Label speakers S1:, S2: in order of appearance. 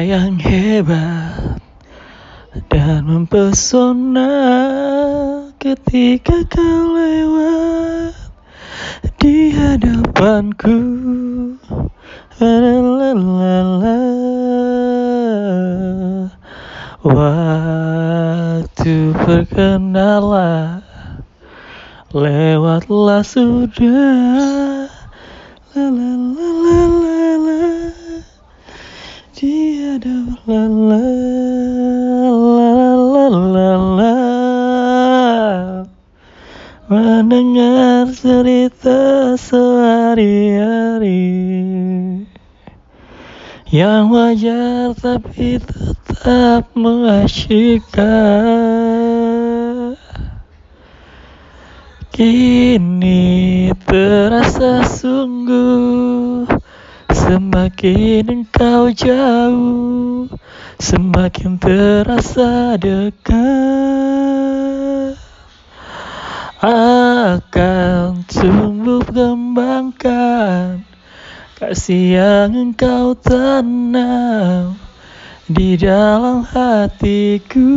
S1: Yang hebat dan mempesona ketika kau lewat di hadapanku. Lalalala. Waktu perkenalan lewatlah sudah. La. Mendengar cerita sehari-hari Yang wajar tapi tetap mengasyikkan. Kini terasa sungguh Semakin engkau jauh Semakin terasa dekat. Akan tumbuh kembangkan Kasih yang engkau tanam Di dalam hatiku